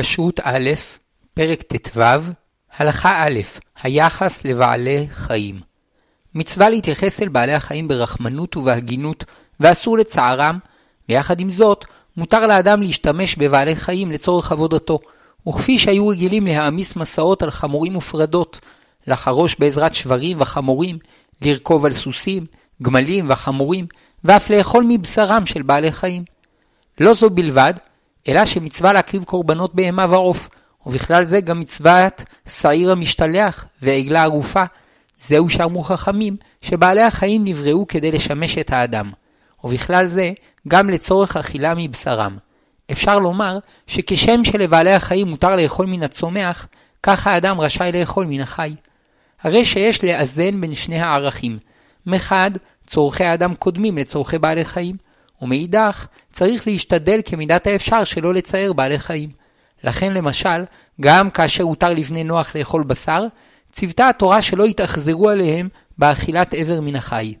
כשרות א', פרק ט"ו, הלכה א', היחס לבעלי חיים. מצווה להתייחס אל בעלי החיים ברחמנות ובהגינות, ואסור לצערם, ויחד עם זאת, מותר לאדם להשתמש בבעלי חיים לצורך עבודתו, וכפי שהיו רגילים להעמיס מסעות על חמורים ופרדות, לחרוש בעזרת שברים וחמורים, לרכוב על סוסים, גמלים וחמורים, ואף לאכול מבשרם של בעלי חיים. לא זו בלבד, אלא שמצווה להקריב קורבנות בהמה ועוף, ובכלל זה גם מצוות שעיר המשתלח ועגלה ערופה. זהו שאמרו חכמים, שבעלי החיים נבראו כדי לשמש את האדם, ובכלל זה גם לצורך אכילה מבשרם. אפשר לומר שכשם שלבעלי החיים מותר לאכול מן הצומח, כך האדם רשאי לאכול מן החי. הרי שיש לאזן בין שני הערכים. מחד, צורכי האדם קודמים לצורכי בעלי חיים, ומאידך, צריך להשתדל כמידת האפשר שלא לצייר בעלי חיים. לכן למשל, גם כאשר הותר לבני נוח לאכול בשר, ציוותה התורה שלא יתאכזרו עליהם באכילת איבר מן החי.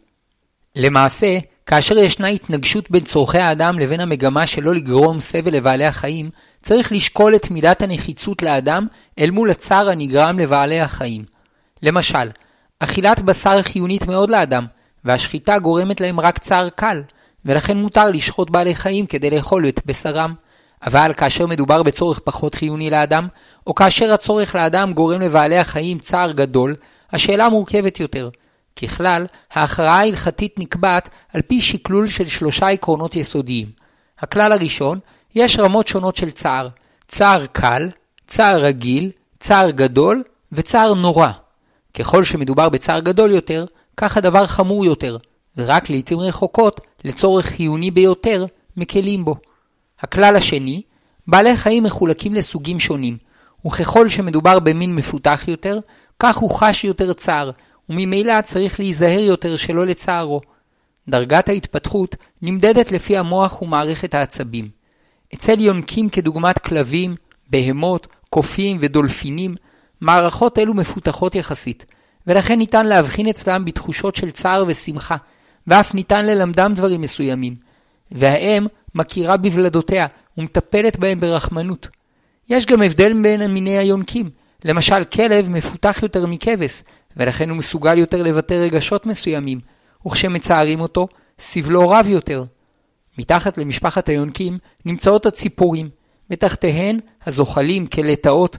למעשה, כאשר ישנה התנגשות בין צורכי האדם לבין המגמה שלא לגרום סבל לבעלי החיים, צריך לשקול את מידת הנחיצות לאדם אל מול הצער הנגרם לבעלי החיים. למשל, אכילת בשר חיונית מאוד לאדם, והשחיטה גורמת להם רק צער קל, ולכן מותר לשחוט בעלי חיים כדי לאכול את בשרם. אבל כאשר מדובר בצורך פחות חיוני לאדם, או כאשר הצורך לאדם גורם לבעלי החיים צער גדול, השאלה מורכבת יותר. ככלל, ההכרעה ההלכתית נקבעת על פי שקלול של שלושה עקרונות יסודיים. הכלל הראשון, יש רמות שונות של צער. צער קל, צער רגיל, צער גדול וצער נורא. ככל שמדובר בצער גדול יותר, כך הדבר חמור יותר, ורק לעיתים רחוקות, לצורך חיוני ביותר, מקלים בו. הכלל השני, בעלי חיים מחולקים לסוגים שונים, וככל שמדובר במין מפותח יותר, כך הוא חש יותר צער, וממילא צריך להיזהר יותר שלא לצערו. דרגת ההתפתחות נמדדת לפי המוח ומערכת העצבים. אצל יונקים כדוגמת כלבים, בהמות, קופים ודולפינים, מערכות אלו מפותחות יחסית, ולכן ניתן להבחין אצלם בתחושות של צער ושמחה, ואף ניתן ללמדם דברים מסוימים. והאם מכירה בוולדותיה ומטפלת בהם ברחמנות. יש גם הבדל בין מיני היונקים. למשל, כלב מפותח יותר מכבש, ולכן הוא מסוגל יותר לבטא רגשות מסוימים, וכשמצערים אותו, סבלו רב יותר. מתחת למשפחת היונקים נמצאות הציפורים, ותחתיהן הזוחלים כלטאות,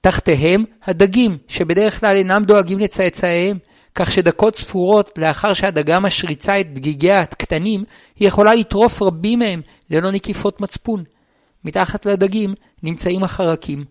תחתיהם הדגים, שבדרך כלל אינם דואגים לצאצאיהם, כך שדקות ספורות לאחר שהדגה משריצה את דגיגיה הקטנים, היא יכולה לטרוף רבים מהם ללא נקיפות מצפון. מתחת לדגים נמצאים החרקים.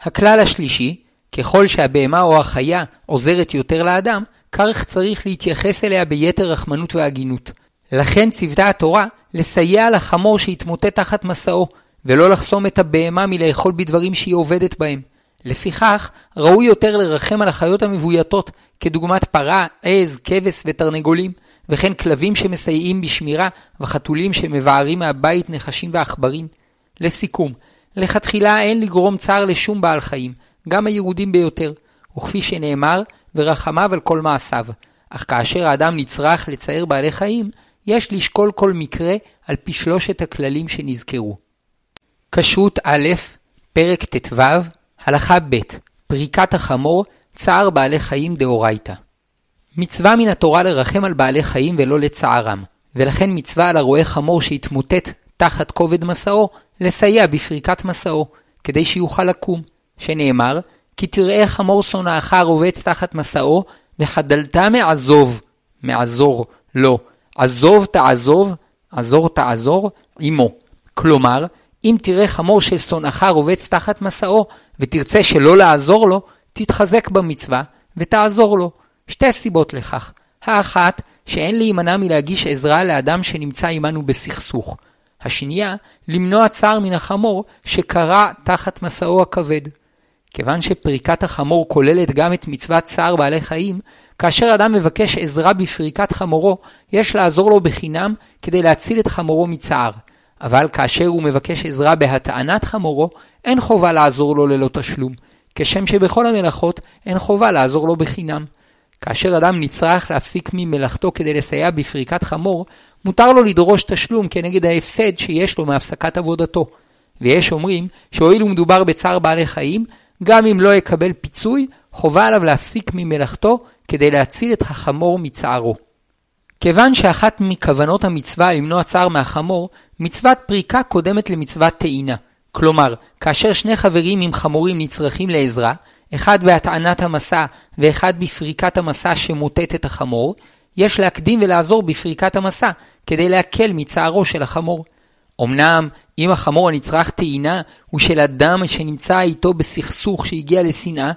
הכלל השלישי, ככל שהבהמה או החיה עוזרת יותר לאדם, כך צריך להתייחס אליה ביתר רחמנות והגינות. לכן ציוותה התורה לסייע לחמור שהתמוטט תחת מסעו, ולא לחסום את הבהמה מלאכול בדברים שהיא עובדת בהם. לפיכך, ראוי יותר לרחם על החיות המבויתות, כדוגמת פרה, עז, כבש ותרנגולים, וכן כלבים שמסייעים בשמירה, וחתולים שמבערים מהבית נחשים ועכברים. לסיכום, לכתחילה אין לגרום צער לשום בעל חיים, גם היהודים ביותר, וכפי שנאמר, ורחמיו על כל מעשיו. אך כאשר האדם נצרך לצייר בעלי חיים, יש לשקול כל מקרה על פי שלושת הכללים שנזכרו. כשרות א', פרק ט"ו, הלכה ב' פריקת החמור, צער בעלי חיים דאורייתא. מצווה מן התורה לרחם על בעלי חיים ולא לצערם, ולכן מצווה על הרועה חמור שהתמוטט תחת כובד מסעו, לסייע בפריקת מסעו, כדי שיוכל לקום, שנאמר, כי תראה חמור שונאך רובץ תחת מסעו, וחדלת מעזוב, מעזור, לא, עזוב תעזוב, עזור תעזור, עמו. כלומר, אם תראה חמור של שונאך רובץ תחת מסעו, ותרצה שלא לעזור לו, תתחזק במצווה ותעזור לו. שתי סיבות לכך. האחת, שאין להימנע מלהגיש עזרה לאדם שנמצא עמנו בסכסוך. השנייה, למנוע צער מן החמור שקרע תחת מסעו הכבד. כיוון שפריקת החמור כוללת גם את מצוות צער בעלי חיים, כאשר אדם מבקש עזרה בפריקת חמורו, יש לעזור לו בחינם כדי להציל את חמורו מצער. אבל כאשר הוא מבקש עזרה בהטענת חמורו, אין חובה לעזור לו ללא תשלום, כשם שבכל המלאכות אין חובה לעזור לו בחינם. כאשר אדם נצרך להפסיק ממלאכתו כדי לסייע בפריקת חמור, מותר לו לדרוש תשלום כנגד ההפסד שיש לו מהפסקת עבודתו. ויש אומרים שהואיל ומדובר בצער בעלי חיים, גם אם לא יקבל פיצוי, חובה עליו להפסיק ממלאכתו כדי להציל את החמור מצערו. כיוון שאחת מכוונות המצווה למנוע צער מהחמור, מצוות פריקה קודמת למצוות טעינה. כלומר, כאשר שני חברים עם חמורים נצרכים לעזרה, אחד בהטענת המסע ואחד בפריקת המסע שמוטט את החמור, יש להקדים ולעזור בפריקת המסע כדי להקל מצערו של החמור. אמנם, אם החמור הנצרך טעינה הוא של אדם שנמצא איתו בסכסוך שהגיע לשנאה,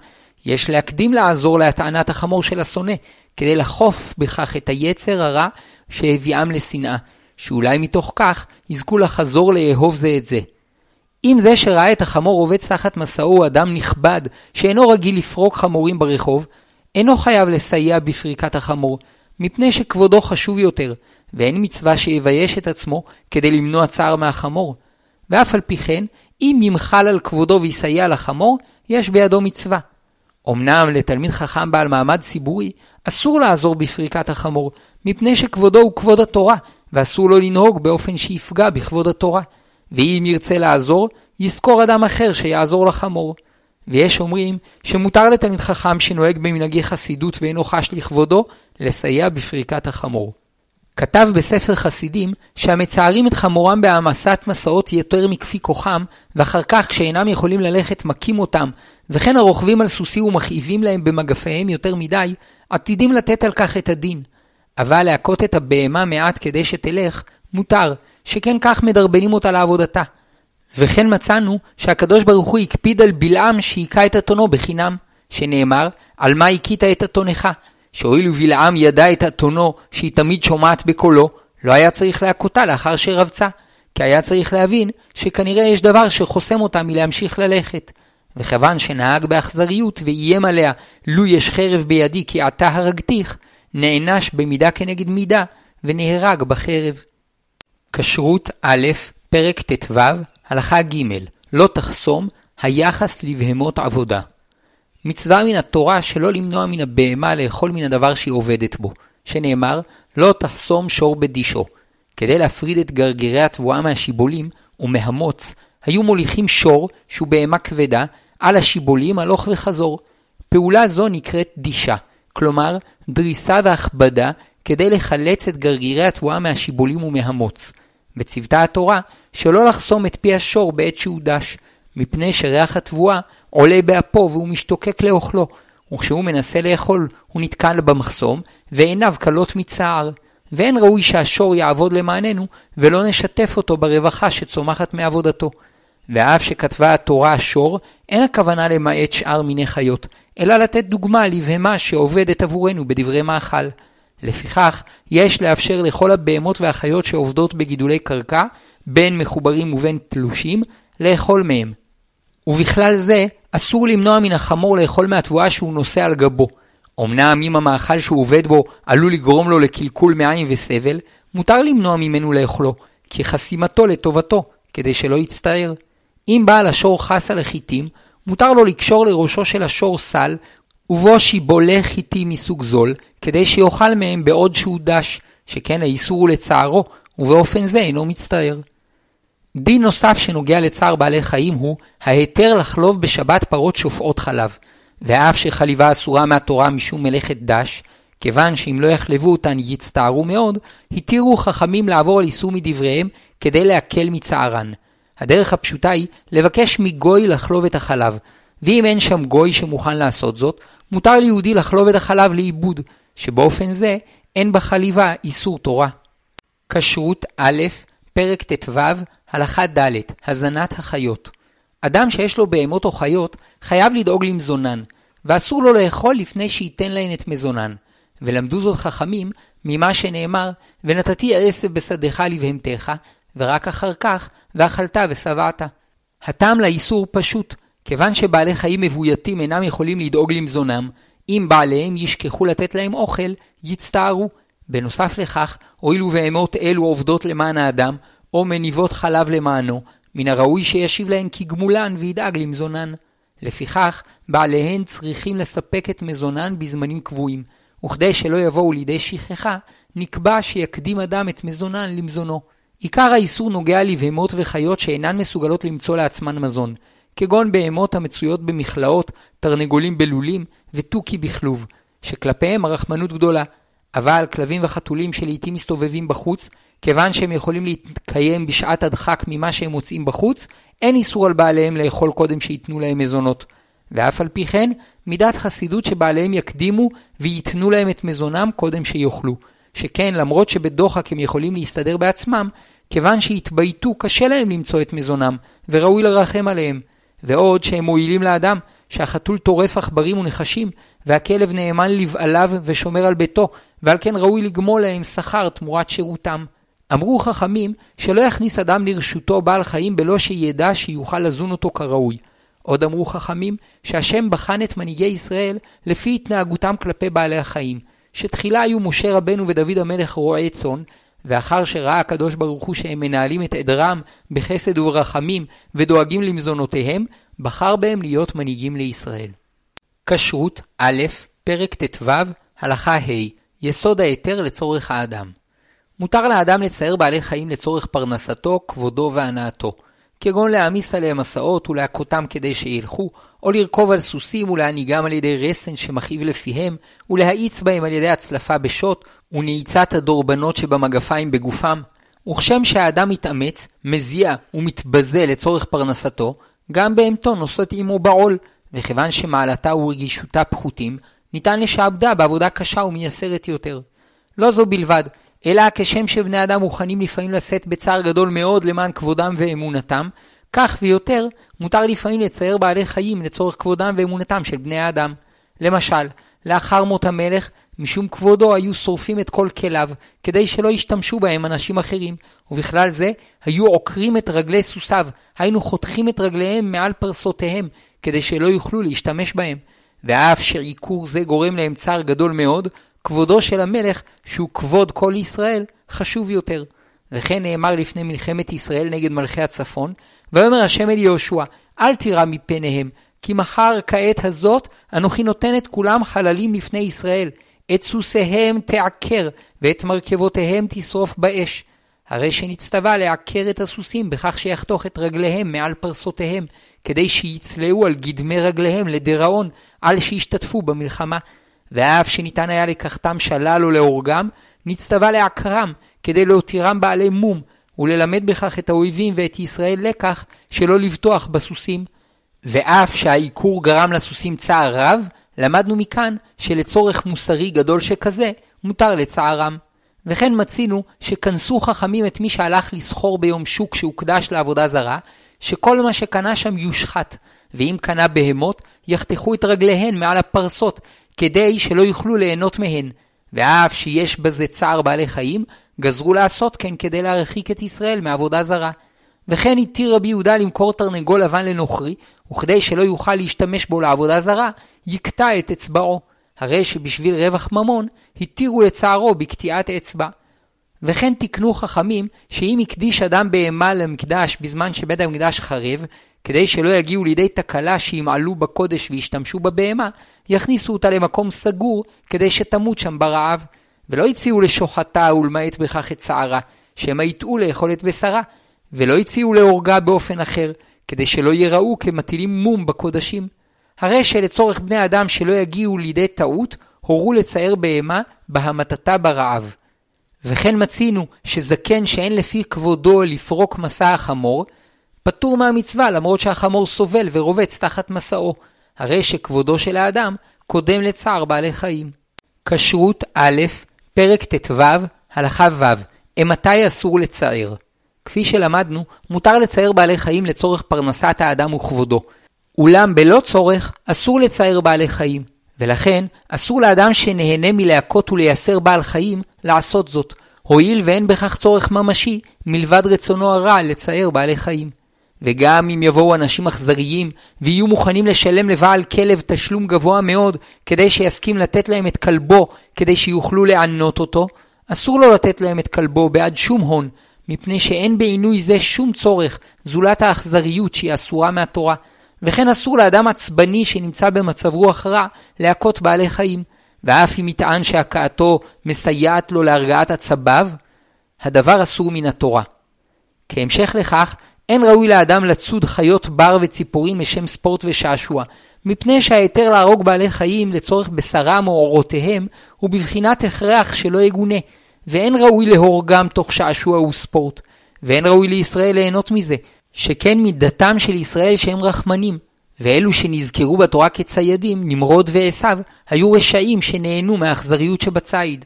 יש להקדים לעזור להטענת החמור של השונא, כדי לחוף בכך את היצר הרע שהביאם לשנאה, שאולי מתוך כך יזכו לחזור לאהוב זה את זה. אם זה שראה את החמור רובץ תחת מסעו אדם נכבד, שאינו רגיל לפרוק חמורים ברחוב, אינו חייב לסייע בפריקת החמור, מפני שכבודו חשוב יותר, ואין מצווה שיבייש את עצמו כדי למנוע צער מהחמור. ואף על פי כן, אם ימחל על כבודו ויסייע לחמור, יש בידו מצווה. אמנם לתלמיד חכם בעל מעמד ציבורי, אסור לעזור בפריקת החמור, מפני שכבודו הוא כבוד התורה, ואסור לו לנהוג באופן שיפגע בכבוד התורה. ואם ירצה לעזור, יזכור אדם אחר שיעזור לחמור. ויש אומרים שמותר לתלמיד חכם שנוהג במנהגי חסידות ואינו חש לכבודו, לסייע בפריקת החמור. כתב בספר חסידים שהמצערים את חמורם בהעמסת מסעות יותר מכפי כוחם, ואחר כך כשאינם יכולים ללכת מכים אותם, וכן הרוכבים על סוסי ומכאיבים להם במגפיהם יותר מדי, עתידים לתת על כך את הדין. אבל להכות את הבהמה מעט כדי שתלך, מותר, שכן כך מדרבנים אותה לעבודתה. וכן מצאנו שהקדוש ברוך הוא הקפיד על בלעם שהיכה את אתונו בחינם, שנאמר, על מה הכית את אתונך? שהואיל ובלעם ידע את אתונו שהיא תמיד שומעת בקולו, לא היה צריך להכותה לאחר שרבצה, כי היה צריך להבין שכנראה יש דבר שחוסם אותה מלהמשיך ללכת. וכיוון שנהג באכזריות ואיים עליה, לו יש חרב בידי כי עתה הרגתיך, נענש במידה כנגד מידה, ונהרג בחרב. כשרות א', פרק ט"ו, הלכה ג' לא תחסום, היחס לבהמות עבודה. מצווה מן התורה שלא למנוע מן הבהמה לאכול מן הדבר שהיא עובדת בו, שנאמר, לא תחסום שור בדישו. כדי להפריד את גרגירי התבואה מהשיבולים ומהמוץ, היו מוליכים שור, שהוא בהמה כבדה, על השיבולים הלוך וחזור. פעולה זו נקראת דישה, כלומר, דריסה והכבדה כדי לחלץ את גרגירי התבואה מהשיבולים ומהמוץ. וציוותה התורה שלא לחסום את פי השור בעת שהוא דש, מפני שריח התבואה עולה באפו והוא משתוקק לאוכלו, וכשהוא מנסה לאכול הוא נתקל במחסום, ועיניו כלות מצער. ואין ראוי שהשור יעבוד למעננו, ולא נשתף אותו ברווחה שצומחת מעבודתו. ואף שכתבה התורה השור, אין הכוונה למעט שאר מיני חיות, אלא לתת דוגמה לבהמה שעובדת עבורנו בדברי מאכל. לפיכך, יש לאפשר לכל הבהמות והחיות שעובדות בגידולי קרקע, בין מחוברים ובין תלושים, לאכול מהם. ובכלל זה, אסור למנוע מן החמור לאכול מהתבואה שהוא נושא על גבו. אמנם אם המאכל שהוא עובד בו עלול לגרום לו לקלקול מעין וסבל, מותר למנוע ממנו לאכלו, כי חסימתו לטובתו, כדי שלא יצטער. אם בעל השור חס על החיטים, מותר לו לקשור לראשו של השור סל, ובו שיבולי חיטים מסוג זול, כדי שיאכל מהם בעוד שהוא דש, שכן האיסור הוא לצערו, ובאופן זה אינו מצטער. דין נוסף שנוגע לצער בעלי חיים הוא ההיתר לחלוב בשבת פרות שופעות חלב. ואף שחליבה אסורה מהתורה משום מלאכת דש, כיוון שאם לא יחלבו אותן יצטערו מאוד, התירו חכמים לעבור על איסור מדבריהם כדי להקל מצערן. הדרך הפשוטה היא לבקש מגוי לחלוב את החלב, ואם אין שם גוי שמוכן לעשות זאת, מותר ליהודי לחלוב את החלב לאיבוד, שבאופן זה אין בחליבה איסור תורה. כשרות א', פרק ט"ו, הלכה ד', הזנת החיות. אדם שיש לו בהמות או חיות, חייב לדאוג למזונן, ואסור לו לאכול לפני שייתן להן את מזונן. ולמדו זאת חכמים ממה שנאמר, ונתתי עשב בשדך לבהמתך, ורק אחר כך, ואכלת ושבעת. הטעם לאיסור פשוט, כיוון שבעלי חיים מבויתים אינם יכולים לדאוג למזונם, אם בעליהם ישכחו לתת להם אוכל, יצטערו. בנוסף לכך, הואיל ובהמות אלו עובדות למען האדם, או מניבות חלב למענו, מן הראוי שישיב להן כגמולן וידאג למזונן. לפיכך, בעליהן צריכים לספק את מזונן בזמנים קבועים, וכדי שלא יבואו לידי שכחה, נקבע שיקדים אדם את מזונן למזונו. עיקר האיסור נוגע לבהמות וחיות שאינן מסוגלות למצוא לעצמן מזון, כגון בהמות המצויות במכלאות, תרנגולים בלולים ותוכי בכלוב, שכלפיהם הרחמנות גדולה. אבל כלבים וחתולים שלעיתים מסתובבים בחוץ, כיוון שהם יכולים להתקיים בשעת הדחק ממה שהם מוצאים בחוץ, אין איסור על בעליהם לאכול קודם שייתנו להם מזונות. ואף על פי כן, מידת חסידות שבעליהם יקדימו וייתנו להם את מזונם קודם שיאכלו. שכן למרות שבדוחק הם יכולים להסתדר בעצמם, כיוון שהתבייתו קשה להם למצוא את מזונם, וראוי לרחם עליהם. ועוד שהם מועילים לאדם, שהחתול טורף עכברים ונחשים, והכלב נאמן לבעליו ושומר על ביתו, ועל כן ראוי לגמול להם שכר תמורת שירותם. אמרו חכמים שלא יכניס אדם לרשותו בעל חיים בלא שידע שיוכל לזון אותו כראוי. עוד אמרו חכמים שהשם בחן את מנהיגי ישראל לפי התנהגותם כלפי בעלי החיים, שתחילה היו משה רבנו ודוד המלך רועי צאן, ואחר שראה הקדוש ברוך הוא שהם מנהלים את עדרם בחסד וברחמים ודואגים למזונותיהם, בחר בהם להיות מנהיגים לישראל. כשרות א', פרק ט"ו, הלכה ה', יסוד ההיתר לצורך האדם. מותר לאדם לצייר בעלי חיים לצורך פרנסתו, כבודו והנאתו, כגון להעמיס עליהם מסעות ולהכותם כדי שילכו, או לרכוב על סוסים ולהנהיגם על ידי רסן שמכאיב לפיהם, ולהאיץ בהם על ידי הצלפה בשוט, ונעיצת הדורבנות שבמגפיים בגופם. וכשם שהאדם מתאמץ, מזיע ומתבזה לצורך פרנסתו, גם בהמתו נושאת עמו בעול, וכיוון שמעלתה ורגישותה פחותים, ניתן לשעבדה בעבודה קשה ומייסרת יותר. לא זו בלבד, אלא כשם שבני אדם מוכנים לפעמים לשאת בצער גדול מאוד למען כבודם ואמונתם, כך ויותר מותר לפעמים לצייר בעלי חיים לצורך כבודם ואמונתם של בני האדם. למשל, לאחר מות המלך, משום כבודו היו שורפים את כל כליו, כדי שלא ישתמשו בהם אנשים אחרים, ובכלל זה היו עוקרים את רגלי סוסיו, היינו חותכים את רגליהם מעל פרסותיהם, כדי שלא יוכלו להשתמש בהם. ואף שעיקור זה גורם להם צער גדול מאוד, כבודו של המלך, שהוא כבוד כל ישראל, חשוב יותר. וכן נאמר לפני מלחמת ישראל נגד מלכי הצפון, ויאמר השם אל יהושע, אל תירא מפניהם, כי מחר כעת הזאת אנוכי נותן את כולם חללים לפני ישראל. את סוסיהם תעקר, ואת מרכבותיהם תשרוף באש. הרי שנצטווה לעקר את הסוסים בכך שיחתוך את רגליהם מעל פרסותיהם, כדי שיצלעו על גדמי רגליהם לדיראון, על שישתתפו במלחמה. ואף שניתן היה לקחתם שלל או להורגם, נצטווה לעקרם, כדי להותירם בעלי מום, וללמד בכך את האויבים ואת ישראל לקח שלא לבטוח בסוסים. ואף שהעיקור גרם לסוסים צער רב, למדנו מכאן שלצורך מוסרי גדול שכזה, מותר לצערם. וכן מצינו שכנסו חכמים את מי שהלך לסחור ביום שוק שהוקדש לעבודה זרה, שכל מה שקנה שם יושחת, ואם קנה בהמות, יחתכו את רגליהן מעל הפרסות, כדי שלא יוכלו ליהנות מהן. ואף שיש בזה צער בעלי חיים, גזרו לעשות כן כדי להרחיק את ישראל מעבודה זרה. וכן התיר רבי יהודה למכור תרנגול לבן לנוכרי, וכדי שלא יוכל להשתמש בו לעבודה זרה, יקטע את אצבעו. הרי שבשביל רווח ממון, התירו לצערו בקטיעת אצבע. וכן תיקנו חכמים שאם הקדיש אדם בהמה למקדש בזמן שבית המקדש חרב, כדי שלא יגיעו לידי תקלה שימעלו בקודש וישתמשו בבהמה, יכניסו אותה למקום סגור כדי שתמות שם ברעב. ולא הציעו לשוחטה ולמעט בכך את שערה, שמא יטעו לאכול את בשרה, ולא הציעו להורגה באופן אחר, כדי שלא ייראו כמטילים מום בקודשים. הרי שלצורך בני אדם שלא יגיעו לידי טעות, הורו לצייר בהמה בהמתתה ברעב. וכן מצינו שזקן שאין לפי כבודו לפרוק מסע החמור, פטור מהמצווה למרות שהחמור סובל ורובץ תחת מסעו, הרי שכבודו של האדם קודם לצער בעלי חיים. כשרות א', פרק ט"ו, הלכה ו', אימתי אסור לצער? כפי שלמדנו, מותר לצייר בעלי חיים לצורך פרנסת האדם וכבודו. אולם בלא צורך, אסור לצייר בעלי חיים. ולכן, אסור לאדם שנהנה מלהכות ולייסר בעל חיים, לעשות זאת, הואיל ואין בכך צורך ממשי, מלבד רצונו הרע לצייר בעלי חיים. וגם אם יבואו אנשים אכזריים ויהיו מוכנים לשלם לבעל כלב תשלום גבוה מאוד כדי שיסכים לתת להם את כלבו כדי שיוכלו לענות אותו, אסור לו לתת להם את כלבו בעד שום הון, מפני שאין בעינוי זה שום צורך, זולת האכזריות שהיא אסורה מהתורה. וכן אסור לאדם עצבני שנמצא במצב רוח רע להכות בעלי חיים, ואף אם יטען שהכאתו מסייעת לו להרגעת עצביו, הדבר אסור מן התורה. כהמשך לכך, אין ראוי לאדם לצוד חיות בר וציפורים לשם ספורט ושעשוע, מפני שההיתר להרוג בעלי חיים לצורך בשרם או אורותיהם הוא בבחינת הכרח שלא יגונה, ואין ראוי להורגם תוך שעשוע וספורט, ואין ראוי לישראל ליהנות מזה, שכן מידתם של ישראל שהם רחמנים, ואלו שנזכרו בתורה כציידים, נמרוד ועשו, היו רשעים שנהנו מהאכזריות שבציד.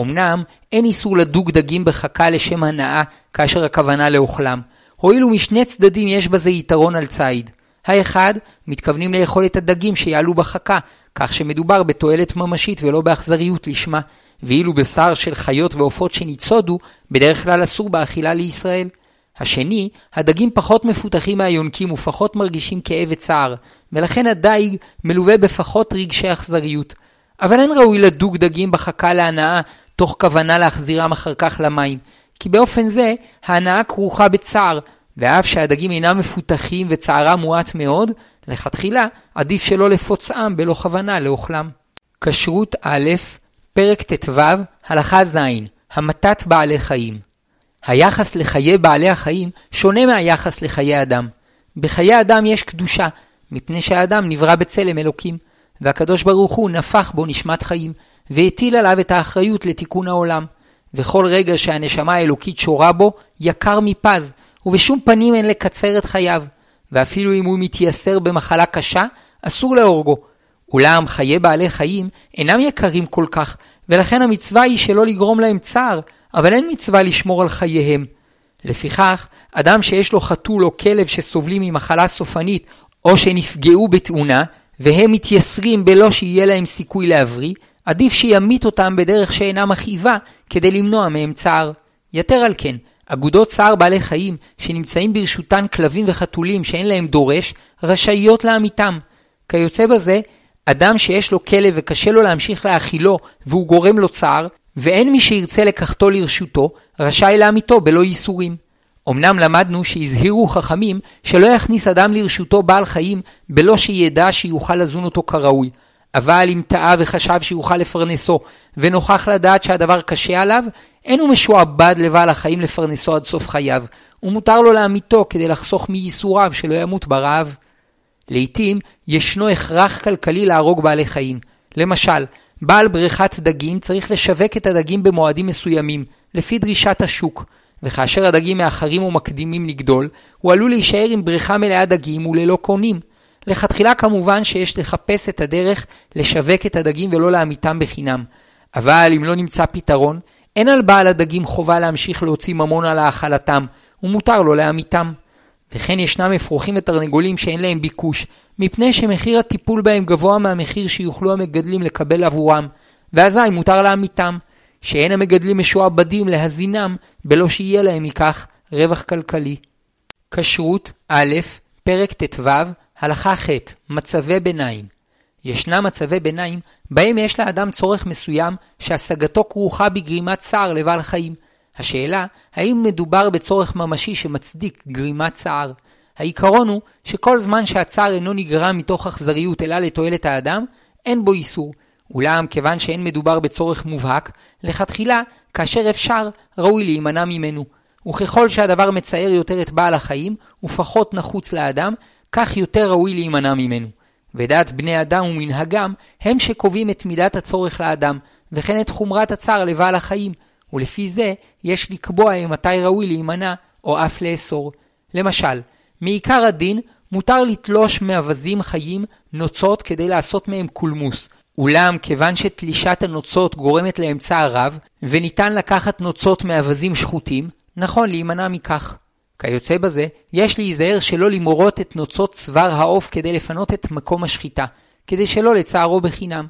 אמנם אין איסור לדוג דגים בחכה לשם הנאה כאשר הכוונה לאוכלם, הואיל ומשני צדדים יש בזה יתרון על ציד. האחד, מתכוונים לאכול את הדגים שיעלו בחכה, כך שמדובר בתועלת ממשית ולא באכזריות לשמה, ואילו בשר של חיות ועופות שניצודו, בדרך כלל אסור באכילה לישראל. השני, הדגים פחות מפותחים מהיונקים ופחות מרגישים כאב וצער, ולכן הדייג מלווה בפחות רגשי אכזריות. אבל אין ראוי לדוג דגים בחכה להנאה, תוך כוונה להחזירם אחר כך למים, כי באופן זה ההנאה כרוכה בצער, ואף שהדגים אינם מפותחים וצערם מועט מאוד, לכתחילה עדיף שלא לפוצעם בלא כוונה לאוכלם. כשרות א', פרק ט"ו, הלכה ז', המתת בעלי חיים. היחס לחיי בעלי החיים שונה מהיחס לחיי אדם. בחיי אדם יש קדושה, מפני שהאדם נברא בצלם אלוקים, והקדוש ברוך הוא נפח בו נשמת חיים, והטיל עליו את האחריות לתיקון העולם. וכל רגע שהנשמה האלוקית שורה בו, יקר מפז, ובשום פנים אין לקצר את חייו. ואפילו אם הוא מתייסר במחלה קשה, אסור להורגו. אולם חיי בעלי חיים אינם יקרים כל כך, ולכן המצווה היא שלא לגרום להם צער, אבל אין מצווה לשמור על חייהם. לפיכך, אדם שיש לו חתול או כלב שסובלים ממחלה סופנית, או שנפגעו בתאונה, והם מתייסרים בלא שיהיה להם סיכוי להבריא, עדיף שימית אותם בדרך שאינה מכאיבה, כדי למנוע מהם צער. יתר על כן, אגודות צער בעלי חיים, שנמצאים ברשותן כלבים וחתולים שאין להם דורש, רשאיות להמיתם. כיוצא בזה, אדם שיש לו כלב וקשה לו להמשיך להאכילו והוא גורם לו צער, ואין מי שירצה לקחתו לרשותו, רשאי להמיתו בלא ייסורים. אמנם למדנו שהזהירו חכמים שלא יכניס אדם לרשותו בעל חיים בלא שידע שיוכל לזון אותו כראוי. אבל אם טעה וחשב שיוכל לפרנסו, ונוכח לדעת שהדבר קשה עליו, אין הוא משועבד לבעל החיים לפרנסו עד סוף חייו, ומותר לו להמיתו כדי לחסוך מייסוריו שלא ימות ברעב. לעתים ישנו הכרח כלכלי להרוג בעלי חיים. למשל, בעל בריכת דגים צריך לשווק את הדגים במועדים מסוימים, לפי דרישת השוק, וכאשר הדגים מאחרים ומקדימים לגדול, הוא עלול להישאר עם בריכה מלאה דגים וללא קונים. לכתחילה כמובן שיש לחפש את הדרך לשווק את הדגים ולא להמיתם בחינם. אבל אם לא נמצא פתרון, אין על בעל הדגים חובה להמשיך להוציא ממון על האכלתם, ומותר לו להמיתם. וכן ישנם אפרוחים ותרנגולים שאין להם ביקוש, מפני שמחיר הטיפול בהם גבוה מהמחיר שיוכלו המגדלים לקבל עבורם, ואזי מותר להמיתם, שאין המגדלים משועבדים להזינם, בלא שיהיה להם מכך רווח כלכלי. כשרות א', פרק ט"ו, הלכה ח', מצבי ביניים. ישנם מצבי ביניים בהם יש לאדם צורך מסוים שהשגתו כרוכה בגרימת צער לבעל חיים. השאלה, האם מדובר בצורך ממשי שמצדיק גרימת צער? העיקרון הוא שכל זמן שהצער אינו נגרם מתוך אכזריות אלא לתועלת האדם, אין בו איסור. אולם כיוון שאין מדובר בצורך מובהק, לכתחילה, כאשר אפשר, ראוי להימנע ממנו. וככל שהדבר מצער יותר את בעל החיים, ופחות נחוץ לאדם, כך יותר ראוי להימנע ממנו. ודעת בני אדם ומנהגם הם שקובעים את מידת הצורך לאדם, וכן את חומרת הצער לבעל החיים, ולפי זה יש לקבוע מתי ראוי להימנע, או אף לאסור. למשל, מעיקר הדין מותר לתלוש מאווזים חיים נוצות כדי לעשות מהם קולמוס, אולם כיוון שתלישת הנוצות גורמת להם צער רב, וניתן לקחת נוצות מאווזים שחוטים, נכון להימנע מכך. כיוצא בזה, יש להיזהר שלא למורות את נוצות צוואר העוף כדי לפנות את מקום השחיטה, כדי שלא לצערו בחינם.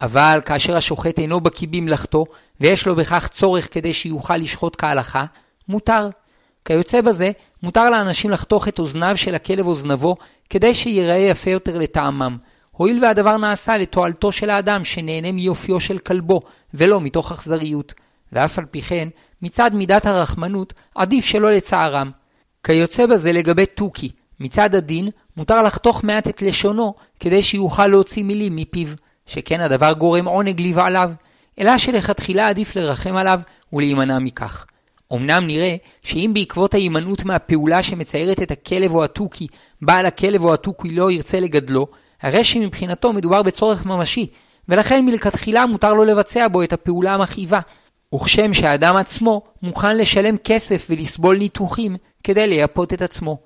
אבל כאשר השוחט אינו בקיא במלאכתו, ויש לו בכך צורך כדי שיוכל לשחוט כהלכה, מותר. כיוצא בזה, מותר לאנשים לחתוך את אוזניו של הכלב או זנבו, כדי שיראה יפה יותר לטעמם. הואיל והדבר נעשה לתועלתו של האדם שנהנה מיופיו של כלבו, ולא מתוך אכזריות. ואף על פי כן, מצד מידת הרחמנות, עדיף שלא לצערם. כיוצא בזה לגבי תוכי, מצד הדין, מותר לחתוך מעט את לשונו, כדי שיוכל להוציא מילים מפיו, שכן הדבר גורם עונג לבעליו, אלא שלכתחילה עדיף לרחם עליו ולהימנע מכך. אמנם נראה שאם בעקבות ההימנעות מהפעולה שמציירת את הכלב או התוכי, בעל הכלב או התוכי לא ירצה לגדלו, הרי שמבחינתו מדובר בצורך ממשי, ולכן מלכתחילה מותר לו לבצע בו את הפעולה המכאיבה, וכשם שהאדם עצמו מוכן לשלם כסף ולסבול ניתוחים כדי לייפות את עצמו.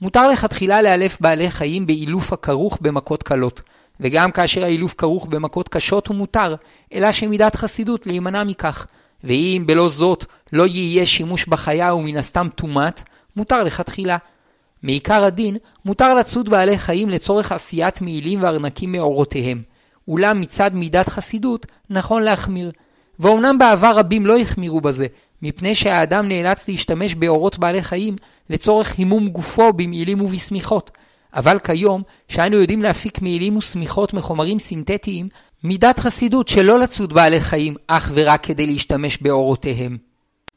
מותר לכתחילה לאלף בעלי חיים באילוף הכרוך במכות קלות, וגם כאשר האילוף כרוך במכות קשות הוא מותר, אלא שמידת חסידות להימנע מכך, ואם בלא זאת לא יהיה שימוש בחיה ומן הסתם טומאת, מותר לכתחילה. מעיקר הדין, מותר לצוד בעלי חיים לצורך עשיית מעילים וארנקים מאורותיהם, אולם מצד מידת חסידות, נכון להחמיר. ואומנם בעבר רבים לא החמירו בזה, מפני שהאדם נאלץ להשתמש באורות בעלי חיים לצורך חימום גופו במעילים ובשמיכות. אבל כיום, שאנו יודעים להפיק מעילים ושמיכות מחומרים סינתטיים, מידת חסידות שלא לצוד בעלי חיים אך ורק כדי להשתמש באורותיהם.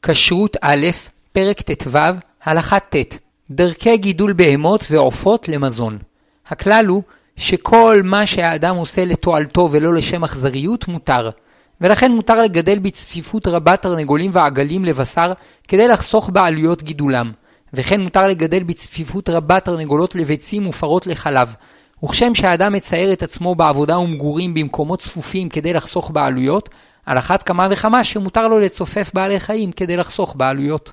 כשרות א', פרק ט"ו, הלכה ט', דרכי גידול בהמות ועופות למזון. הכלל הוא שכל מה שהאדם עושה לתועלתו ולא לשם אכזריות מותר, ולכן מותר לגדל בצפיפות רבה תרנגולים ועגלים לבשר כדי לחסוך בעלויות גידולם, וכן מותר לגדל בצפיפות רבה תרנגולות לביצים ופרות לחלב, וכשם שהאדם מצייר את עצמו בעבודה ומגורים במקומות צפופים כדי לחסוך בעלויות, על אחת כמה וכמה שמותר לו לצופף בעלי חיים כדי לחסוך בעלויות.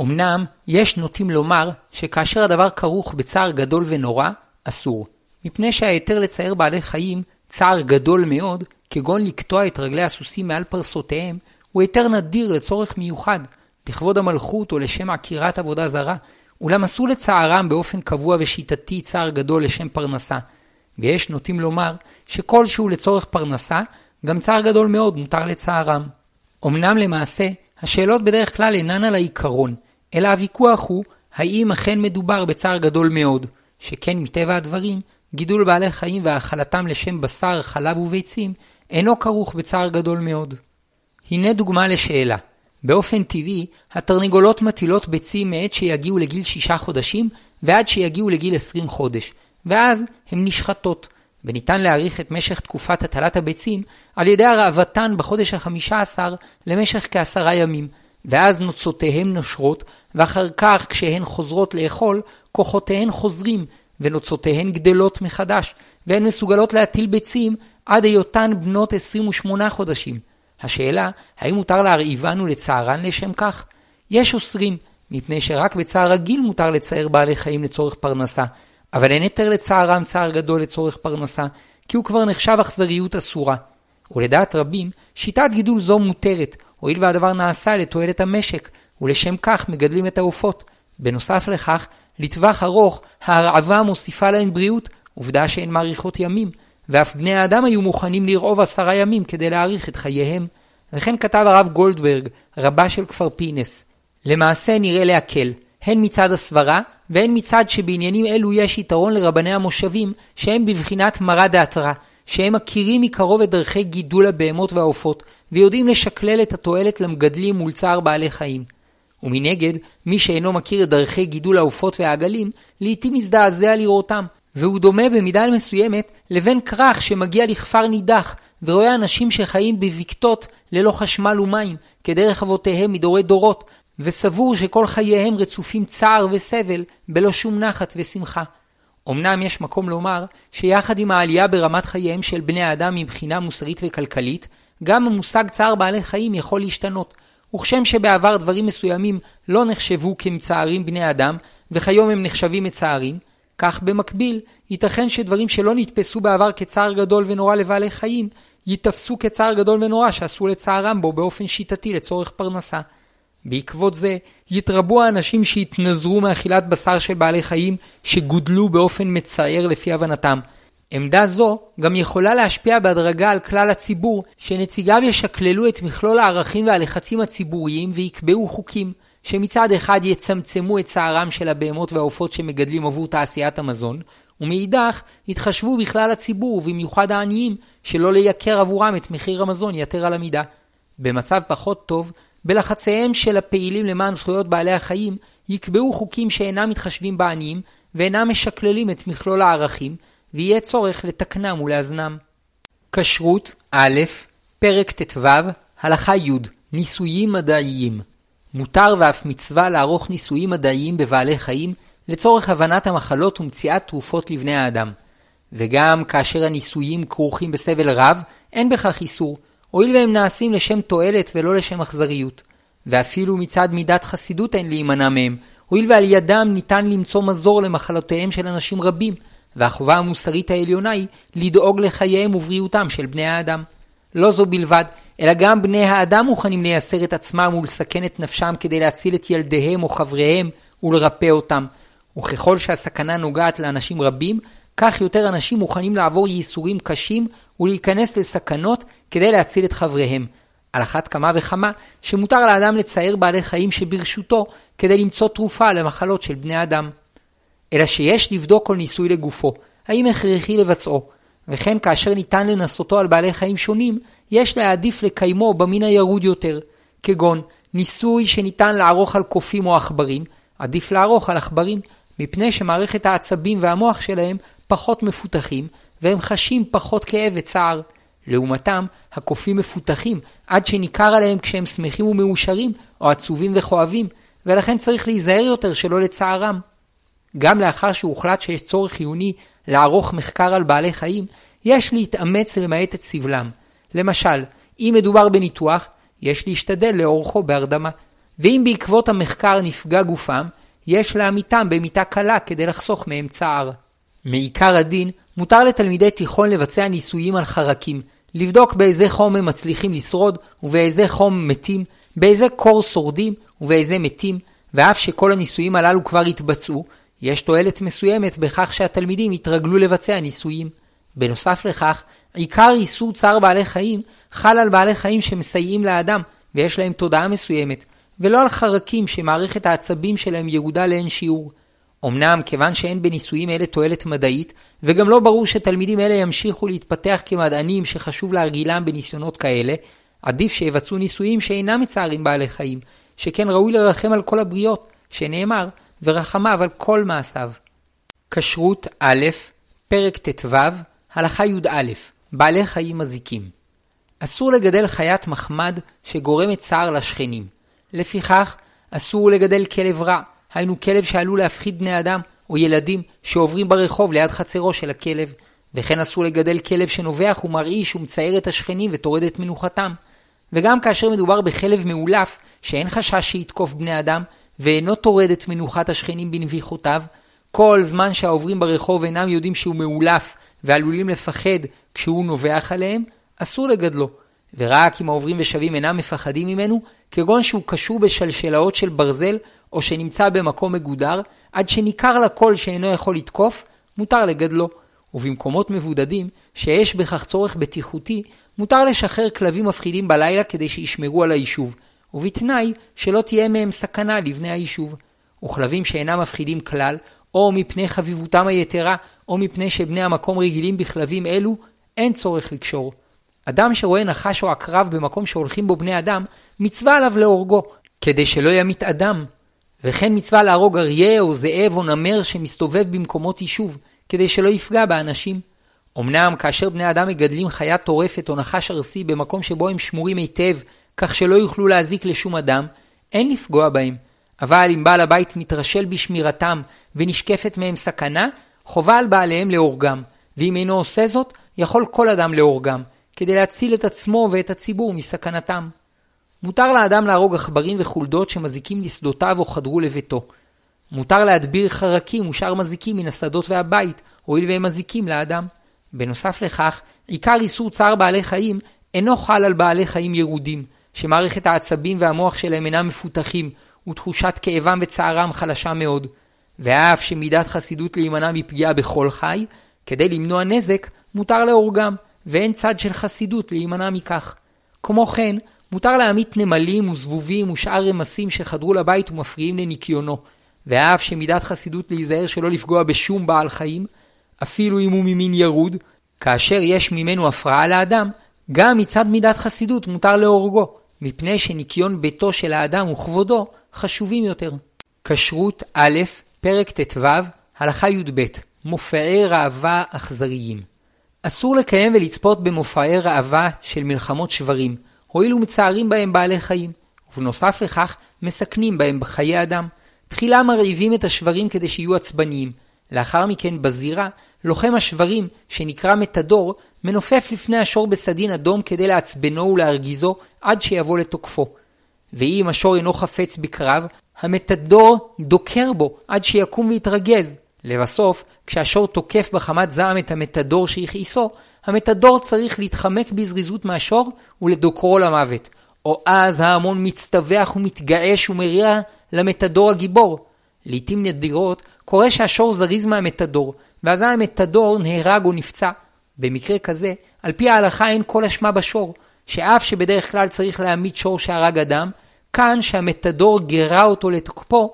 אמנם, יש נוטים לומר שכאשר הדבר כרוך בצער גדול ונורא, אסור. מפני שההיתר לצייר בעלי חיים צער גדול מאוד, כגון לקטוע את רגלי הסוסים מעל פרסותיהם, הוא היתר נדיר לצורך מיוחד, לכבוד המלכות או לשם עקירת עבודה זרה, אולם עשו לצערם באופן קבוע ושיטתי צער גדול לשם פרנסה. ויש נוטים לומר שכלשהו לצורך פרנסה, גם צער גדול מאוד מותר לצערם. אמנם למעשה, השאלות בדרך כלל אינן על העיקרון, אלא הוויכוח הוא האם אכן מדובר בצער גדול מאוד, שכן מטבע הדברים, גידול בעלי חיים והאכלתם לשם בשר, חלב וביצים, אינו כרוך בצער גדול מאוד. הנה דוגמה לשאלה. באופן טבעי, התרנגולות מטילות ביצים מעת שיגיעו לגיל שישה חודשים ועד שיגיעו לגיל עשרים חודש, ואז הן נשחטות, וניתן להאריך את משך תקופת הטלת הביצים על ידי הרעבתן בחודש החמישה עשר למשך כעשרה ימים, ואז נוצותיהן נושרות, ואחר כך כשהן חוזרות לאכול, כוחותיהן חוזרים, ונוצותיהן גדלות מחדש, והן מסוגלות להטיל ביצים עד היותן בנות 28 חודשים. השאלה, האם מותר להרעיבן ולצערן לשם כך? יש אוסרים, מפני שרק בצער רגיל מותר לצער בעלי חיים לצורך פרנסה, אבל אין היתר לצערם צער גדול לצורך פרנסה, כי הוא כבר נחשב אכזריות אסורה. ולדעת רבים, שיטת גידול זו מותרת, הואיל והדבר נעשה לתועלת המשק, ולשם כך מגדלים את העופות. בנוסף לכך, לטווח ארוך, ההרעבה מוסיפה להן בריאות, עובדה שהן מאריכות ימים, ואף בני האדם היו מוכנים לרעוב עשרה ימים כדי להאריך את חייהם. וכן כתב הרב גולדברג, רבה של כפר פינס. למעשה נראה להקל, הן מצד הסברה, והן מצד שבעניינים אלו יש יתרון לרבני המושבים, שהם בבחינת מרא דאתרא, שהם מכירים מקרוב את דרכי גידול הבהמות והעופות, ויודעים לשקלל את התועלת למגדלים מול צער בעלי חיים. ומנגד, מי שאינו מכיר את דרכי גידול העופות והעגלים, לעתים מזדעזע לראותם, והוא דומה במידה מסוימת לבן כרך שמגיע לכפר נידח, ורואה אנשים שחיים בבקתות ללא חשמל ומים, כדרך אבותיהם מדורי דורות, וסבור שכל חייהם רצופים צער וסבל, בלא שום נחת ושמחה. אמנם יש מקום לומר שיחד עם העלייה ברמת חייהם של בני האדם מבחינה מוסרית וכלכלית, גם המושג צער בעלי חיים יכול להשתנות. וכשם שבעבר דברים מסוימים לא נחשבו כמצערים בני אדם, וכיום הם נחשבים מצערים, כך במקביל, ייתכן שדברים שלא נתפסו בעבר כצער גדול ונורא לבעלי חיים, ייתפסו כצער גדול ונורא שעשו לצערם בו באופן שיטתי לצורך פרנסה. בעקבות זה, יתרבו האנשים שהתנזרו מאכילת בשר של בעלי חיים שגודלו באופן מצער לפי הבנתם. עמדה זו גם יכולה להשפיע בהדרגה על כלל הציבור, שנציגיו ישקללו את מכלול הערכים והלחצים הציבוריים ויקבעו חוקים. שמצד אחד יצמצמו את צערם של הבהמות והעופות שמגדלים עבור תעשיית המזון, ומאידך יתחשבו בכלל הציבור, ובמיוחד העניים, שלא לייקר עבורם את מחיר המזון יתר על המידה. במצב פחות טוב, בלחציהם של הפעילים למען זכויות בעלי החיים, יקבעו חוקים שאינם מתחשבים בעניים, ואינם משקללים את מכלול הערכים, ויהיה צורך לתקנם ולאזנם. כשרות א', פרק ט"ו, הלכה י' ניסויים מדעיים מותר ואף מצווה לערוך ניסויים מדעיים בבעלי חיים לצורך הבנת המחלות ומציאת תרופות לבני האדם. וגם כאשר הניסויים כרוכים בסבל רב, אין בכך איסור, הואיל והם נעשים לשם תועלת ולא לשם אכזריות. ואפילו מצד מידת חסידות אין להימנע מהם, הואיל ועל ידם ניתן למצוא מזור למחלותיהם של אנשים רבים, והחובה המוסרית העליונה היא לדאוג לחייהם ובריאותם של בני האדם. לא זו בלבד, אלא גם בני האדם מוכנים לייסר את עצמם ולסכן את נפשם כדי להציל את ילדיהם או חבריהם ולרפא אותם. וככל שהסכנה נוגעת לאנשים רבים, כך יותר אנשים מוכנים לעבור ייסורים קשים ולהיכנס לסכנות כדי להציל את חבריהם. על אחת כמה וכמה שמותר לאדם לצייר בעלי חיים שברשותו כדי למצוא תרופה למחלות של בני אדם. אלא שיש לבדוק כל ניסוי לגופו, האם הכרחי לבצעו, וכן כאשר ניתן לנסותו על בעלי חיים שונים, יש להעדיף לקיימו במין הירוד יותר, כגון ניסוי שניתן לערוך על קופים או עכברים, עדיף לערוך על עכברים, מפני שמערכת העצבים והמוח שלהם פחות מפותחים, והם חשים פחות כאב וצער. לעומתם, הקופים מפותחים עד שניכר עליהם כשהם שמחים ומאושרים, או עצובים וכואבים, ולכן צריך להיזהר יותר שלא לצערם. גם לאחר שהוחלט שיש צורך חיוני לערוך מחקר על בעלי חיים, יש להתאמץ למעט את סבלם. למשל, אם מדובר בניתוח, יש להשתדל לאורכו בהרדמה. ואם בעקבות המחקר נפגע גופם, יש להמיתם במיטה קלה כדי לחסוך מהם צער. מעיקר הדין, מותר לתלמידי תיכון לבצע ניסויים על חרקים, לבדוק באיזה חום הם מצליחים לשרוד ובאיזה חום מתים, באיזה קור שורדים ובאיזה מתים, ואף שכל הניסויים הללו כבר התבצעו, יש תועלת מסוימת בכך שהתלמידים יתרגלו לבצע ניסויים. בנוסף לכך, עיקר איסור צער בעלי חיים חל על בעלי חיים שמסייעים לאדם ויש להם תודעה מסוימת, ולא על חרקים שמערכת העצבים שלהם ירודה לאין שיעור. אמנם כיוון שאין בניסויים אלה תועלת מדעית, וגם לא ברור שתלמידים אלה ימשיכו להתפתח כמדענים שחשוב להרגילם בניסיונות כאלה, עדיף שיבצעו ניסויים שאינם מצערים בעלי חיים, שכן ראוי לרחם על כל הבריות, שנאמר, ורחמיו על כל מעשיו. כשרות א', פרק ט"ו, הלכה י"א, בעלי חיים מזיקים. אסור לגדל חיית מחמד שגורמת צער לשכנים. לפיכך, אסור לגדל כלב רע, היינו כלב שעלול להפחיד בני אדם או ילדים שעוברים ברחוב ליד חצרו של הכלב, וכן אסור לגדל כלב שנובח ומרעיש ומצייר את השכנים וטורד את מנוחתם. וגם כאשר מדובר בכלב מאולף, שאין חשש שיתקוף בני אדם, ואינו טורד את מנוחת השכנים בנביחותיו, כל זמן שהעוברים ברחוב אינם יודעים שהוא מאולף ועלולים לפחד כשהוא נובח עליהם, אסור לגדלו. ורק אם העוברים ושבים אינם מפחדים ממנו, כגון שהוא קשור בשלשלאות של ברזל או שנמצא במקום מגודר, עד שניכר לכל שאינו יכול לתקוף, מותר לגדלו. ובמקומות מבודדים, שיש בכך צורך בטיחותי, מותר לשחרר כלבים מפחידים בלילה כדי שישמרו על היישוב, ובתנאי שלא תהיה מהם סכנה לבני היישוב. וכלבים שאינם מפחידים כלל, או מפני חביבותם היתרה, או מפני שבני המקום רגילים בכלבים אלו, אין צורך לקשור. אדם שרואה נחש או עקרב במקום שהולכים בו בני אדם, מצווה עליו להורגו, כדי שלא ימית אדם. וכן מצווה להרוג אריה או זאב או נמר שמסתובב במקומות יישוב, כדי שלא יפגע באנשים. אמנם כאשר בני אדם מגדלים חיה טורפת או נחש ארסי במקום שבו הם שמורים היטב, כך שלא יוכלו להזיק לשום אדם, אין לפגוע בהם. אבל אם בעל הבית מתרשל בשמירתם ונשקפת מהם סכנה, חובה על בעליהם להורגם, ואם אינו עושה זאת, יכול כל אדם להורגם, כדי להציל את עצמו ואת הציבור מסכנתם. מותר לאדם להרוג עכברים וחולדות שמזיקים לשדותיו או חדרו לביתו. מותר להדביר חרקים ושאר מזיקים מן השדות והבית, הואיל והם מזיקים לאדם. בנוסף לכך, עיקר איסור צער בעלי חיים אינו חל על בעלי חיים ירודים, שמערכת העצבים והמוח שלהם אינם מפותחים, ותחושת כאבם וצערם חלשה מאוד. ואף שמידת חסידות להימנע מפגיעה בכל חי, כדי למנוע נזק, מותר להורגם, ואין צד של חסידות להימנע מכך. כמו כן, מותר להמית נמלים וזבובים ושאר רמסים שחדרו לבית ומפריעים לניקיונו, ואף שמידת חסידות להיזהר שלא לפגוע בשום בעל חיים, אפילו אם הוא ממין ירוד, כאשר יש ממנו הפרעה לאדם, גם מצד מידת חסידות מותר להורגו, מפני שניקיון ביתו של האדם וכבודו חשובים יותר. כשרות א', פרק ט"ו, הלכה י"ב, מופעי ראווה אכזריים. אסור לקיים ולצפות במופעי ראווה של מלחמות שברים, הואיל ומצערים בהם בעלי חיים, ובנוסף לכך מסכנים בהם בחיי אדם. תחילה מרעיבים את השברים כדי שיהיו עצבניים. לאחר מכן בזירה, לוחם השברים, שנקרא מתדור, מנופף לפני השור בסדין אדום כדי לעצבנו ולהרגיזו עד שיבוא לתוקפו. ואם השור אינו חפץ בקרב, המתדור דוקר בו עד שיקום ויתרגז. לבסוף, כשהשור תוקף בחמת זעם את המתדור שהכעיסו, המתדור צריך להתחמק בזריזות מהשור ולדוקרו למוות. או אז ההמון מצטווח ומתגעש ומריע למתדור הגיבור. לעתים נדירות קורה שהשור זריז מהמתדור, ואזי המתדור נהרג או נפצע. במקרה כזה, על פי ההלכה אין כל אשמה בשור, שאף שבדרך כלל צריך להעמיד שור שהרג אדם, כאן שהמתדור גרה אותו לתוקפו,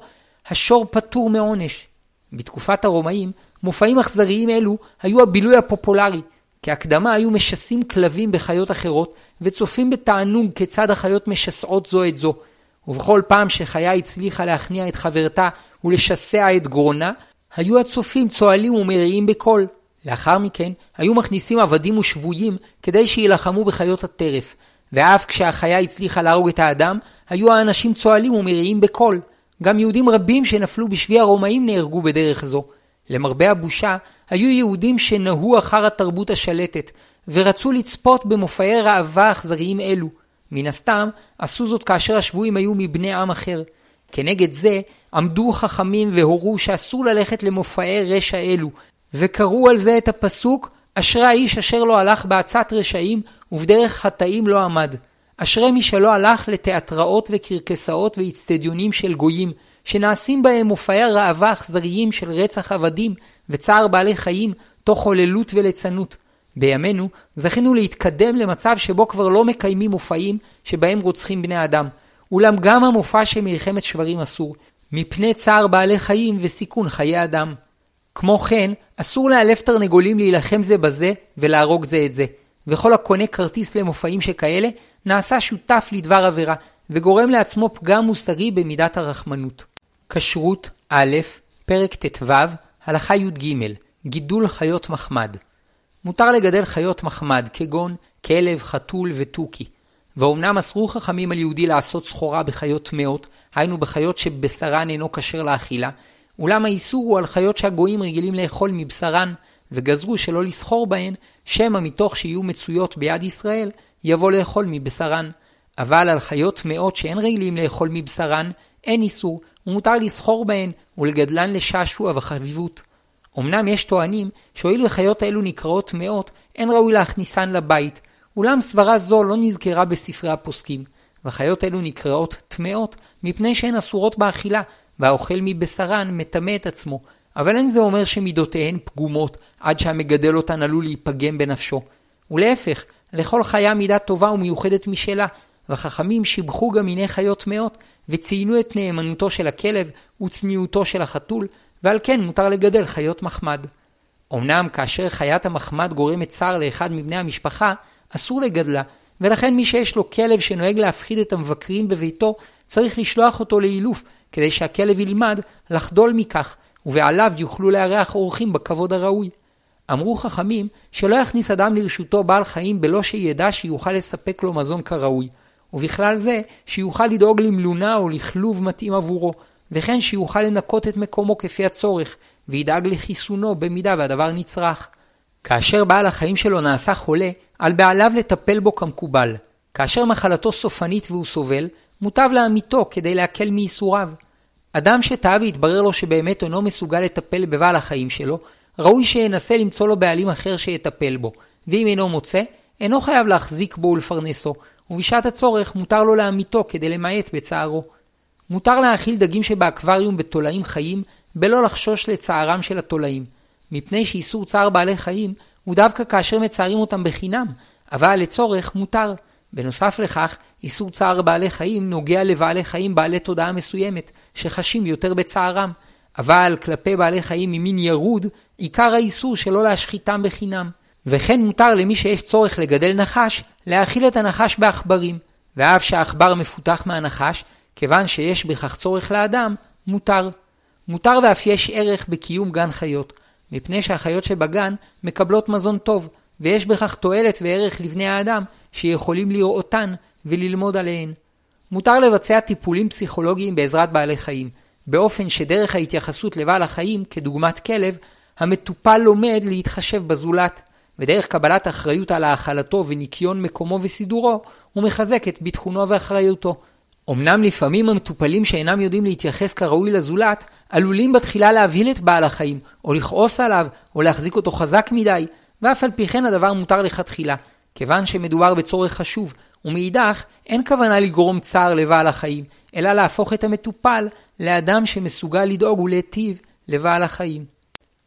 השור פטור מעונש. בתקופת הרומאים, מופעים אכזריים אלו היו הבילוי הפופולרי. כהקדמה היו משסים כלבים בחיות אחרות, וצופים בתענוג כיצד החיות משסעות זו את זו. ובכל פעם שחיה הצליחה להכניע את חברתה ולשסע את גרונה, היו הצופים צוהלים ומריעים בקול. לאחר מכן, היו מכניסים עבדים ושבויים כדי שיילחמו בחיות הטרף, ואף כשהחיה הצליחה להרוג את האדם, היו האנשים צוהלים ומריעים בקול. גם יהודים רבים שנפלו בשבי הרומאים נהרגו בדרך זו. למרבה הבושה, היו יהודים שנהו אחר התרבות השלטת, ורצו לצפות במופעי ראווה אכזריים אלו. מן הסתם, עשו זאת כאשר השבויים היו מבני עם אחר. כנגד זה, עמדו חכמים והורו שאסור ללכת למופעי רשע אלו, וקראו על זה את הפסוק אשרי האיש אשר לא הלך בעצת רשעים ובדרך חטאים לא עמד. אשרי מי שלא הלך לתיאטראות וקרקסאות ואיצטדיונים של גויים, שנעשים בהם מופעי ראווה אכזריים של רצח עבדים וצער בעלי חיים, תוך הוללות וליצנות. בימינו זכינו להתקדם למצב שבו כבר לא מקיימים מופעים שבהם רוצחים בני אדם. אולם גם המופע של מלחמת שברים אסור, מפני צער בעלי חיים וסיכון חיי אדם. כמו כן, אסור לאלף תרנגולים להילחם זה בזה ולהרוג זה את זה. וכל הקונה כרטיס למופעים שכאלה, נעשה שותף לדבר עבירה, וגורם לעצמו פגם מוסרי במידת הרחמנות. כשרות א', פרק ט"ו, הלכה י"ג, גידול חיות מחמד. מותר לגדל חיות מחמד, כגון כלב, חתול ותוכי. ואומנם אסרו חכמים על יהודי לעשות סחורה בחיות טמאות, היינו בחיות שבשרן אינו כשר לאכילה, אולם האיסור הוא על חיות שהגויים רגילים לאכול מבשרן, וגזרו שלא לסחור בהן, שמא מתוך שיהיו מצויות ביד ישראל, יבוא לאכול מבשרן. אבל על חיות טמאות שאין רגילים לאכול מבשרן, אין איסור, ומותר לסחור בהן ולגדלן לשעשוע וחביבות. אמנם יש טוענים שהואיל וחיות האלו נקראות טמאות, אין ראוי להכניסן לבית, אולם סברה זו לא נזכרה בספרי הפוסקים, וחיות אלו נקראות טמאות מפני שהן אסורות באכילה, והאוכל מבשרן מטמא את עצמו, אבל אין זה אומר שמידותיהן פגומות עד שהמגדל אותן עלול להיפגם בנפשו. ולהפך, לכל חיה מידה טובה ומיוחדת משלה, וחכמים שיבחו גם מיני חיות טמאות, וציינו את נאמנותו של הכלב וצניעותו של החתול, ועל כן מותר לגדל חיות מחמד. אמנם כאשר חיית המחמד גורמת צער לאחד מבני המשפחה, אסור לגדלה, ולכן מי שיש לו כלב שנוהג להפחיד את המבקרים בביתו, צריך לשלוח אותו לאילוף, כדי שהכלב ילמד לחדול מכך, ובעליו יוכלו לארח אורחים בכבוד הראוי. אמרו חכמים שלא יכניס אדם לרשותו בעל חיים בלא שידע שיוכל לספק לו מזון כראוי, ובכלל זה שיוכל לדאוג למלונה או לכלוב מתאים עבורו, וכן שיוכל לנקות את מקומו כפי הצורך, וידאג לחיסונו במידה והדבר נצרך. כאשר בעל החיים שלו נעשה חולה, על בעליו לטפל בו כמקובל. כאשר מחלתו סופנית והוא סובל, מוטב לעמיתו כדי להקל מייסוריו. אדם שטעה והתברר לו שבאמת אינו מסוגל לטפל בבעל החיים שלו, ראוי שינסה למצוא לו בעלים אחר שיטפל בו, ואם אינו מוצא, אינו חייב להחזיק בו ולפרנסו, ובשעת הצורך מותר לו לעמיתו כדי למעט בצערו. מותר להאכיל דגים שבאקווריום בתולעים חיים, בלא לחשוש לצערם של התולעים, מפני שאיסור צער בעלי חיים הוא דווקא כאשר מצערים אותם בחינם, אבל לצורך מותר. בנוסף לכך, איסור צער בעלי חיים נוגע לבעלי חיים בעלי תודעה מסוימת, שחשים יותר בצערם. אבל כלפי בעלי חיים ממין ירוד, עיקר האיסור שלא להשחיתם בחינם. וכן מותר למי שיש צורך לגדל נחש, להאכיל את הנחש בעכברים. ואף שהעכבר מפותח מהנחש, כיוון שיש בכך צורך לאדם, מותר. מותר ואף יש ערך בקיום גן חיות, מפני שהחיות שבגן מקבלות מזון טוב, ויש בכך תועלת וערך לבני האדם, שיכולים לראותן וללמוד עליהן. מותר לבצע טיפולים פסיכולוגיים בעזרת בעלי חיים, באופן שדרך ההתייחסות לבעל החיים, כדוגמת כלב, המטופל לומד להתחשב בזולת, ודרך קבלת אחריות על האכלתו וניקיון מקומו וסידורו, הוא מחזק את ביטחונו ואחריותו. אמנם לפעמים המטופלים שאינם יודעים להתייחס כראוי לזולת, עלולים בתחילה להבהיל את בעל החיים, או לכעוס עליו, או להחזיק אותו חזק מדי, ואף על פי כן הדבר מותר לכתחילה, כיוון שמדובר בצורך חשוב, ומאידך אין כוונה לגרום צער לבעל החיים, אלא להפוך את המטופל לאדם שמסוגל לדאוג ולהיטיב לבעל החיים.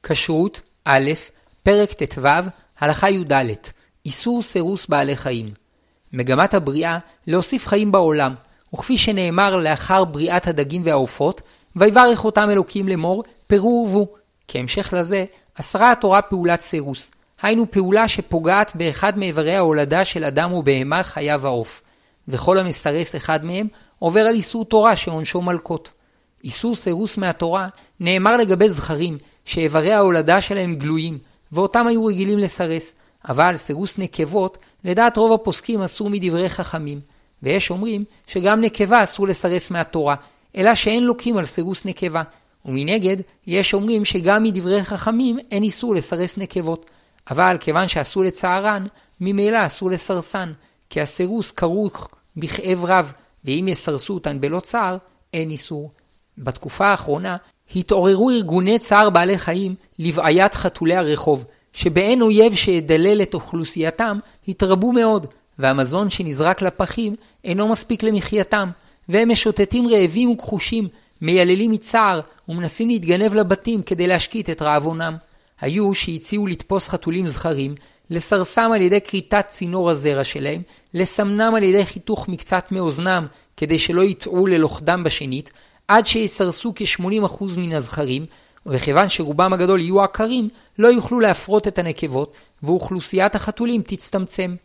כשרות א', פרק ט"ו, הלכה י"ד, איסור סירוס בעלי חיים. מגמת הבריאה להוסיף חיים בעולם, וכפי שנאמר לאחר בריאת הדגים והעופות, ויברך אותם אלוקים לאמור, פרו ורבו. כהמשך לזה, אסרה התורה פעולת סירוס, היינו פעולה שפוגעת באחד מאיברי ההולדה של אדם ובהמה, חיה ועוף. וכל המסרס אחד מהם עובר על איסור תורה שעונשו מלקות. איסור סירוס מהתורה נאמר לגבי זכרים, שאיברי ההולדה שלהם גלויים, ואותם היו רגילים לסרס, אבל סירוס נקבות, לדעת רוב הפוסקים אסור מדברי חכמים, ויש אומרים שגם נקבה אסור לסרס מהתורה, אלא שאין לוקים על סירוס נקבה, ומנגד, יש אומרים שגם מדברי חכמים אין איסור לסרס נקבות. אבל כיוון שעשו לצערן, ממילא אסור לסרסן, כי הסירוס כרוך בכאב רב, ואם יסרסו אותן בלא צער, אין איסור. בתקופה האחרונה התעוררו ארגוני צער בעלי חיים לבעיית חתולי הרחוב, שבאין אויב שידלל את אוכלוסייתם, התרבו מאוד, והמזון שנזרק לפחים אינו מספיק למחייתם, והם משוטטים רעבים וכחושים, מייללים מצער, ומנסים להתגנב לבתים כדי להשקיט את רעבונם. היו שהציעו לתפוס חתולים זכרים, לסרסם על ידי כריתת צינור הזרע שלהם, לסמנם על ידי חיתוך מקצת מאוזנם, כדי שלא יטעו ללוכדם בשנית, עד שיסרסו כ-80% מן הזכרים, וכיוון שרובם הגדול יהיו עקרים, לא יוכלו להפרות את הנקבות, ואוכלוסיית החתולים תצטמצם.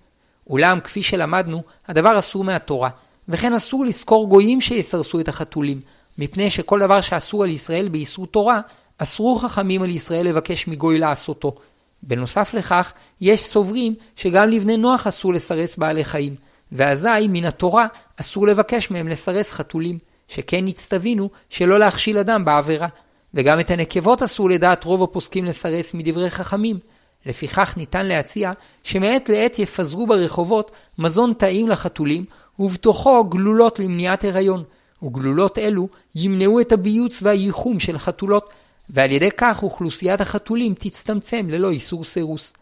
אולם, כפי שלמדנו, הדבר אסור מהתורה, וכן אסור לזכור גויים שיסרסו את החתולים, מפני שכל דבר שאסור על ישראל באיסור תורה, אסרו חכמים על ישראל לבקש מגוי לעשותו. בנוסף לכך, יש סוברים שגם לבני נוח אסור לסרס בעלי חיים, ואזי מן התורה אסור לבקש מהם לסרס חתולים, שכן נצטווינו שלא להכשיל אדם בעבירה. וגם את הנקבות אסור לדעת רוב הפוסקים לסרס מדברי חכמים. לפיכך ניתן להציע שמעת לעת יפזרו ברחובות מזון טעים לחתולים, ובתוכו גלולות למניעת הריון, וגלולות אלו ימנעו את הביוץ והייחום של חתולות, ועל ידי כך אוכלוסיית החתולים תצטמצם ללא איסור סירוס.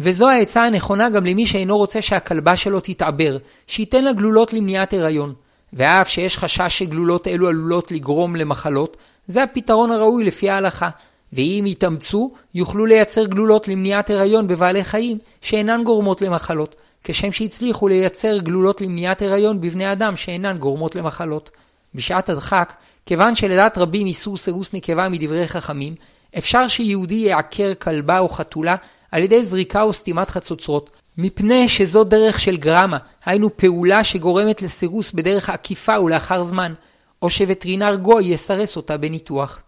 וזו העצה הנכונה גם למי שאינו רוצה שהכלבה שלו תתעבר, שייתן לה גלולות למניעת הריון. ואף שיש חשש שגלולות אלו עלולות לגרום למחלות, זה הפתרון הראוי לפי ההלכה. ואם יתאמצו, יוכלו לייצר גלולות למניעת הריון בבעלי חיים שאינן גורמות למחלות, כשם שהצליחו לייצר גלולות למניעת הריון בבני אדם שאינן גורמות למחלות. בשעת הדחק, כיוון שלדעת רבים איסור סירוס נקבה מדברי חכמים, אפשר שיהודי יעקר כלבה או חתולה על ידי זריקה או סתימת חצוצרות, מפני שזו דרך של גרמה, היינו פעולה שגורמת לסירוס בדרך עקיפה ולאחר זמן, או שווטרינר גוי יסרס אותה בניתוח.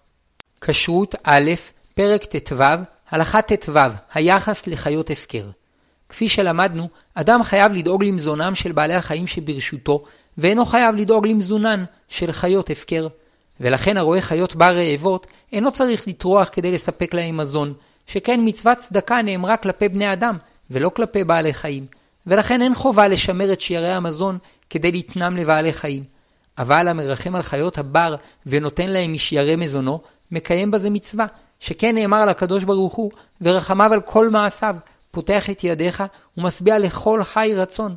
כשרות א', פרק ט"ו, הלכה ט"ו, היחס לחיות הפקר. כפי שלמדנו, אדם חייב לדאוג למזונם של בעלי החיים שברשותו, ואינו חייב לדאוג למזונן של חיות הפקר. ולכן הרואה חיות בר רעבות, אינו צריך לטרוח כדי לספק להם מזון, שכן מצוות צדקה נאמרה כלפי בני אדם, ולא כלפי בעלי חיים, ולכן אין חובה לשמר את שיירי המזון כדי לתנם לבעלי חיים. אבל המרחם על חיות הבר ונותן להם משיירי מזונו, מקיים בזה מצווה, שכן נאמר על הקדוש ברוך הוא, ורחמיו על כל מעשיו, פותח את ידיך ומשביע לכל חי רצון.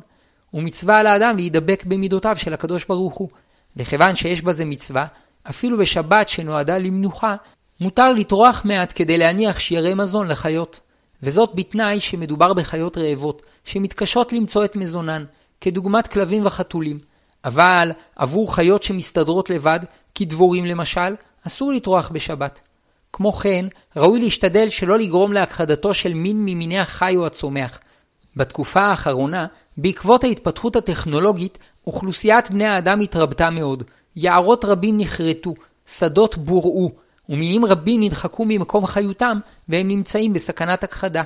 ומצווה על האדם להידבק במידותיו של הקדוש ברוך הוא. וכיוון שיש בזה מצווה, אפילו בשבת שנועדה למנוחה, מותר לטרוח מעט כדי להניח שיירי מזון לחיות. וזאת בתנאי שמדובר בחיות רעבות, שמתקשות למצוא את מזונן, כדוגמת כלבים וחתולים. אבל עבור חיות שמסתדרות לבד, כדבורים למשל, אסור לטרוח בשבת. כמו כן, ראוי להשתדל שלא לגרום להכחדתו של מין ממיני החי או הצומח. בתקופה האחרונה, בעקבות ההתפתחות הטכנולוגית, אוכלוסיית בני האדם התרבתה מאוד, יערות רבים נחרטו, שדות בורעו, ומינים רבים נדחקו ממקום חיותם, והם נמצאים בסכנת הכחדה.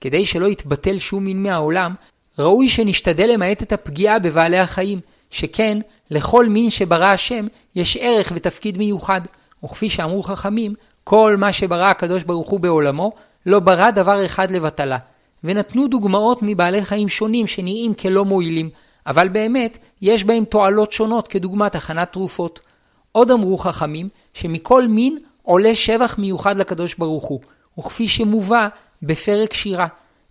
כדי שלא יתבטל שום מין מהעולם, ראוי שנשתדל למעט את הפגיעה בבעלי החיים, שכן לכל מין שברא השם יש ערך ותפקיד מיוחד, וכפי שאמרו חכמים, כל מה שברא הקדוש ברוך הוא בעולמו, לא ברא דבר אחד לבטלה. ונתנו דוגמאות מבעלי חיים שונים שנראים כלא מועילים, אבל באמת יש בהם תועלות שונות כדוגמת הכנת תרופות. עוד אמרו חכמים שמכל מין עולה שבח מיוחד לקדוש ברוך הוא, וכפי שמובא בפרק שירה.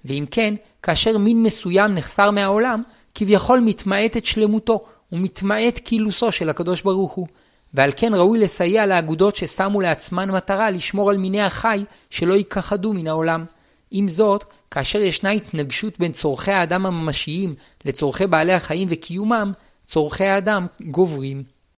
ואם כן, כאשר מין מסוים נחסר מהעולם, כביכול מתמעטת שלמותו, ומתמעט קילוסו של הקדוש ברוך הוא. ועל כן ראוי לסייע לאגודות ששמו לעצמן מטרה לשמור על מיני החי שלא ייכחדו מן העולם. עם זאת, כאשר ישנה התנגשות בין צורכי האדם הממשיים לצורכי בעלי החיים וקיומם, צורכי האדם גוברים.